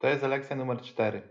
To jest lekcja numer cztery.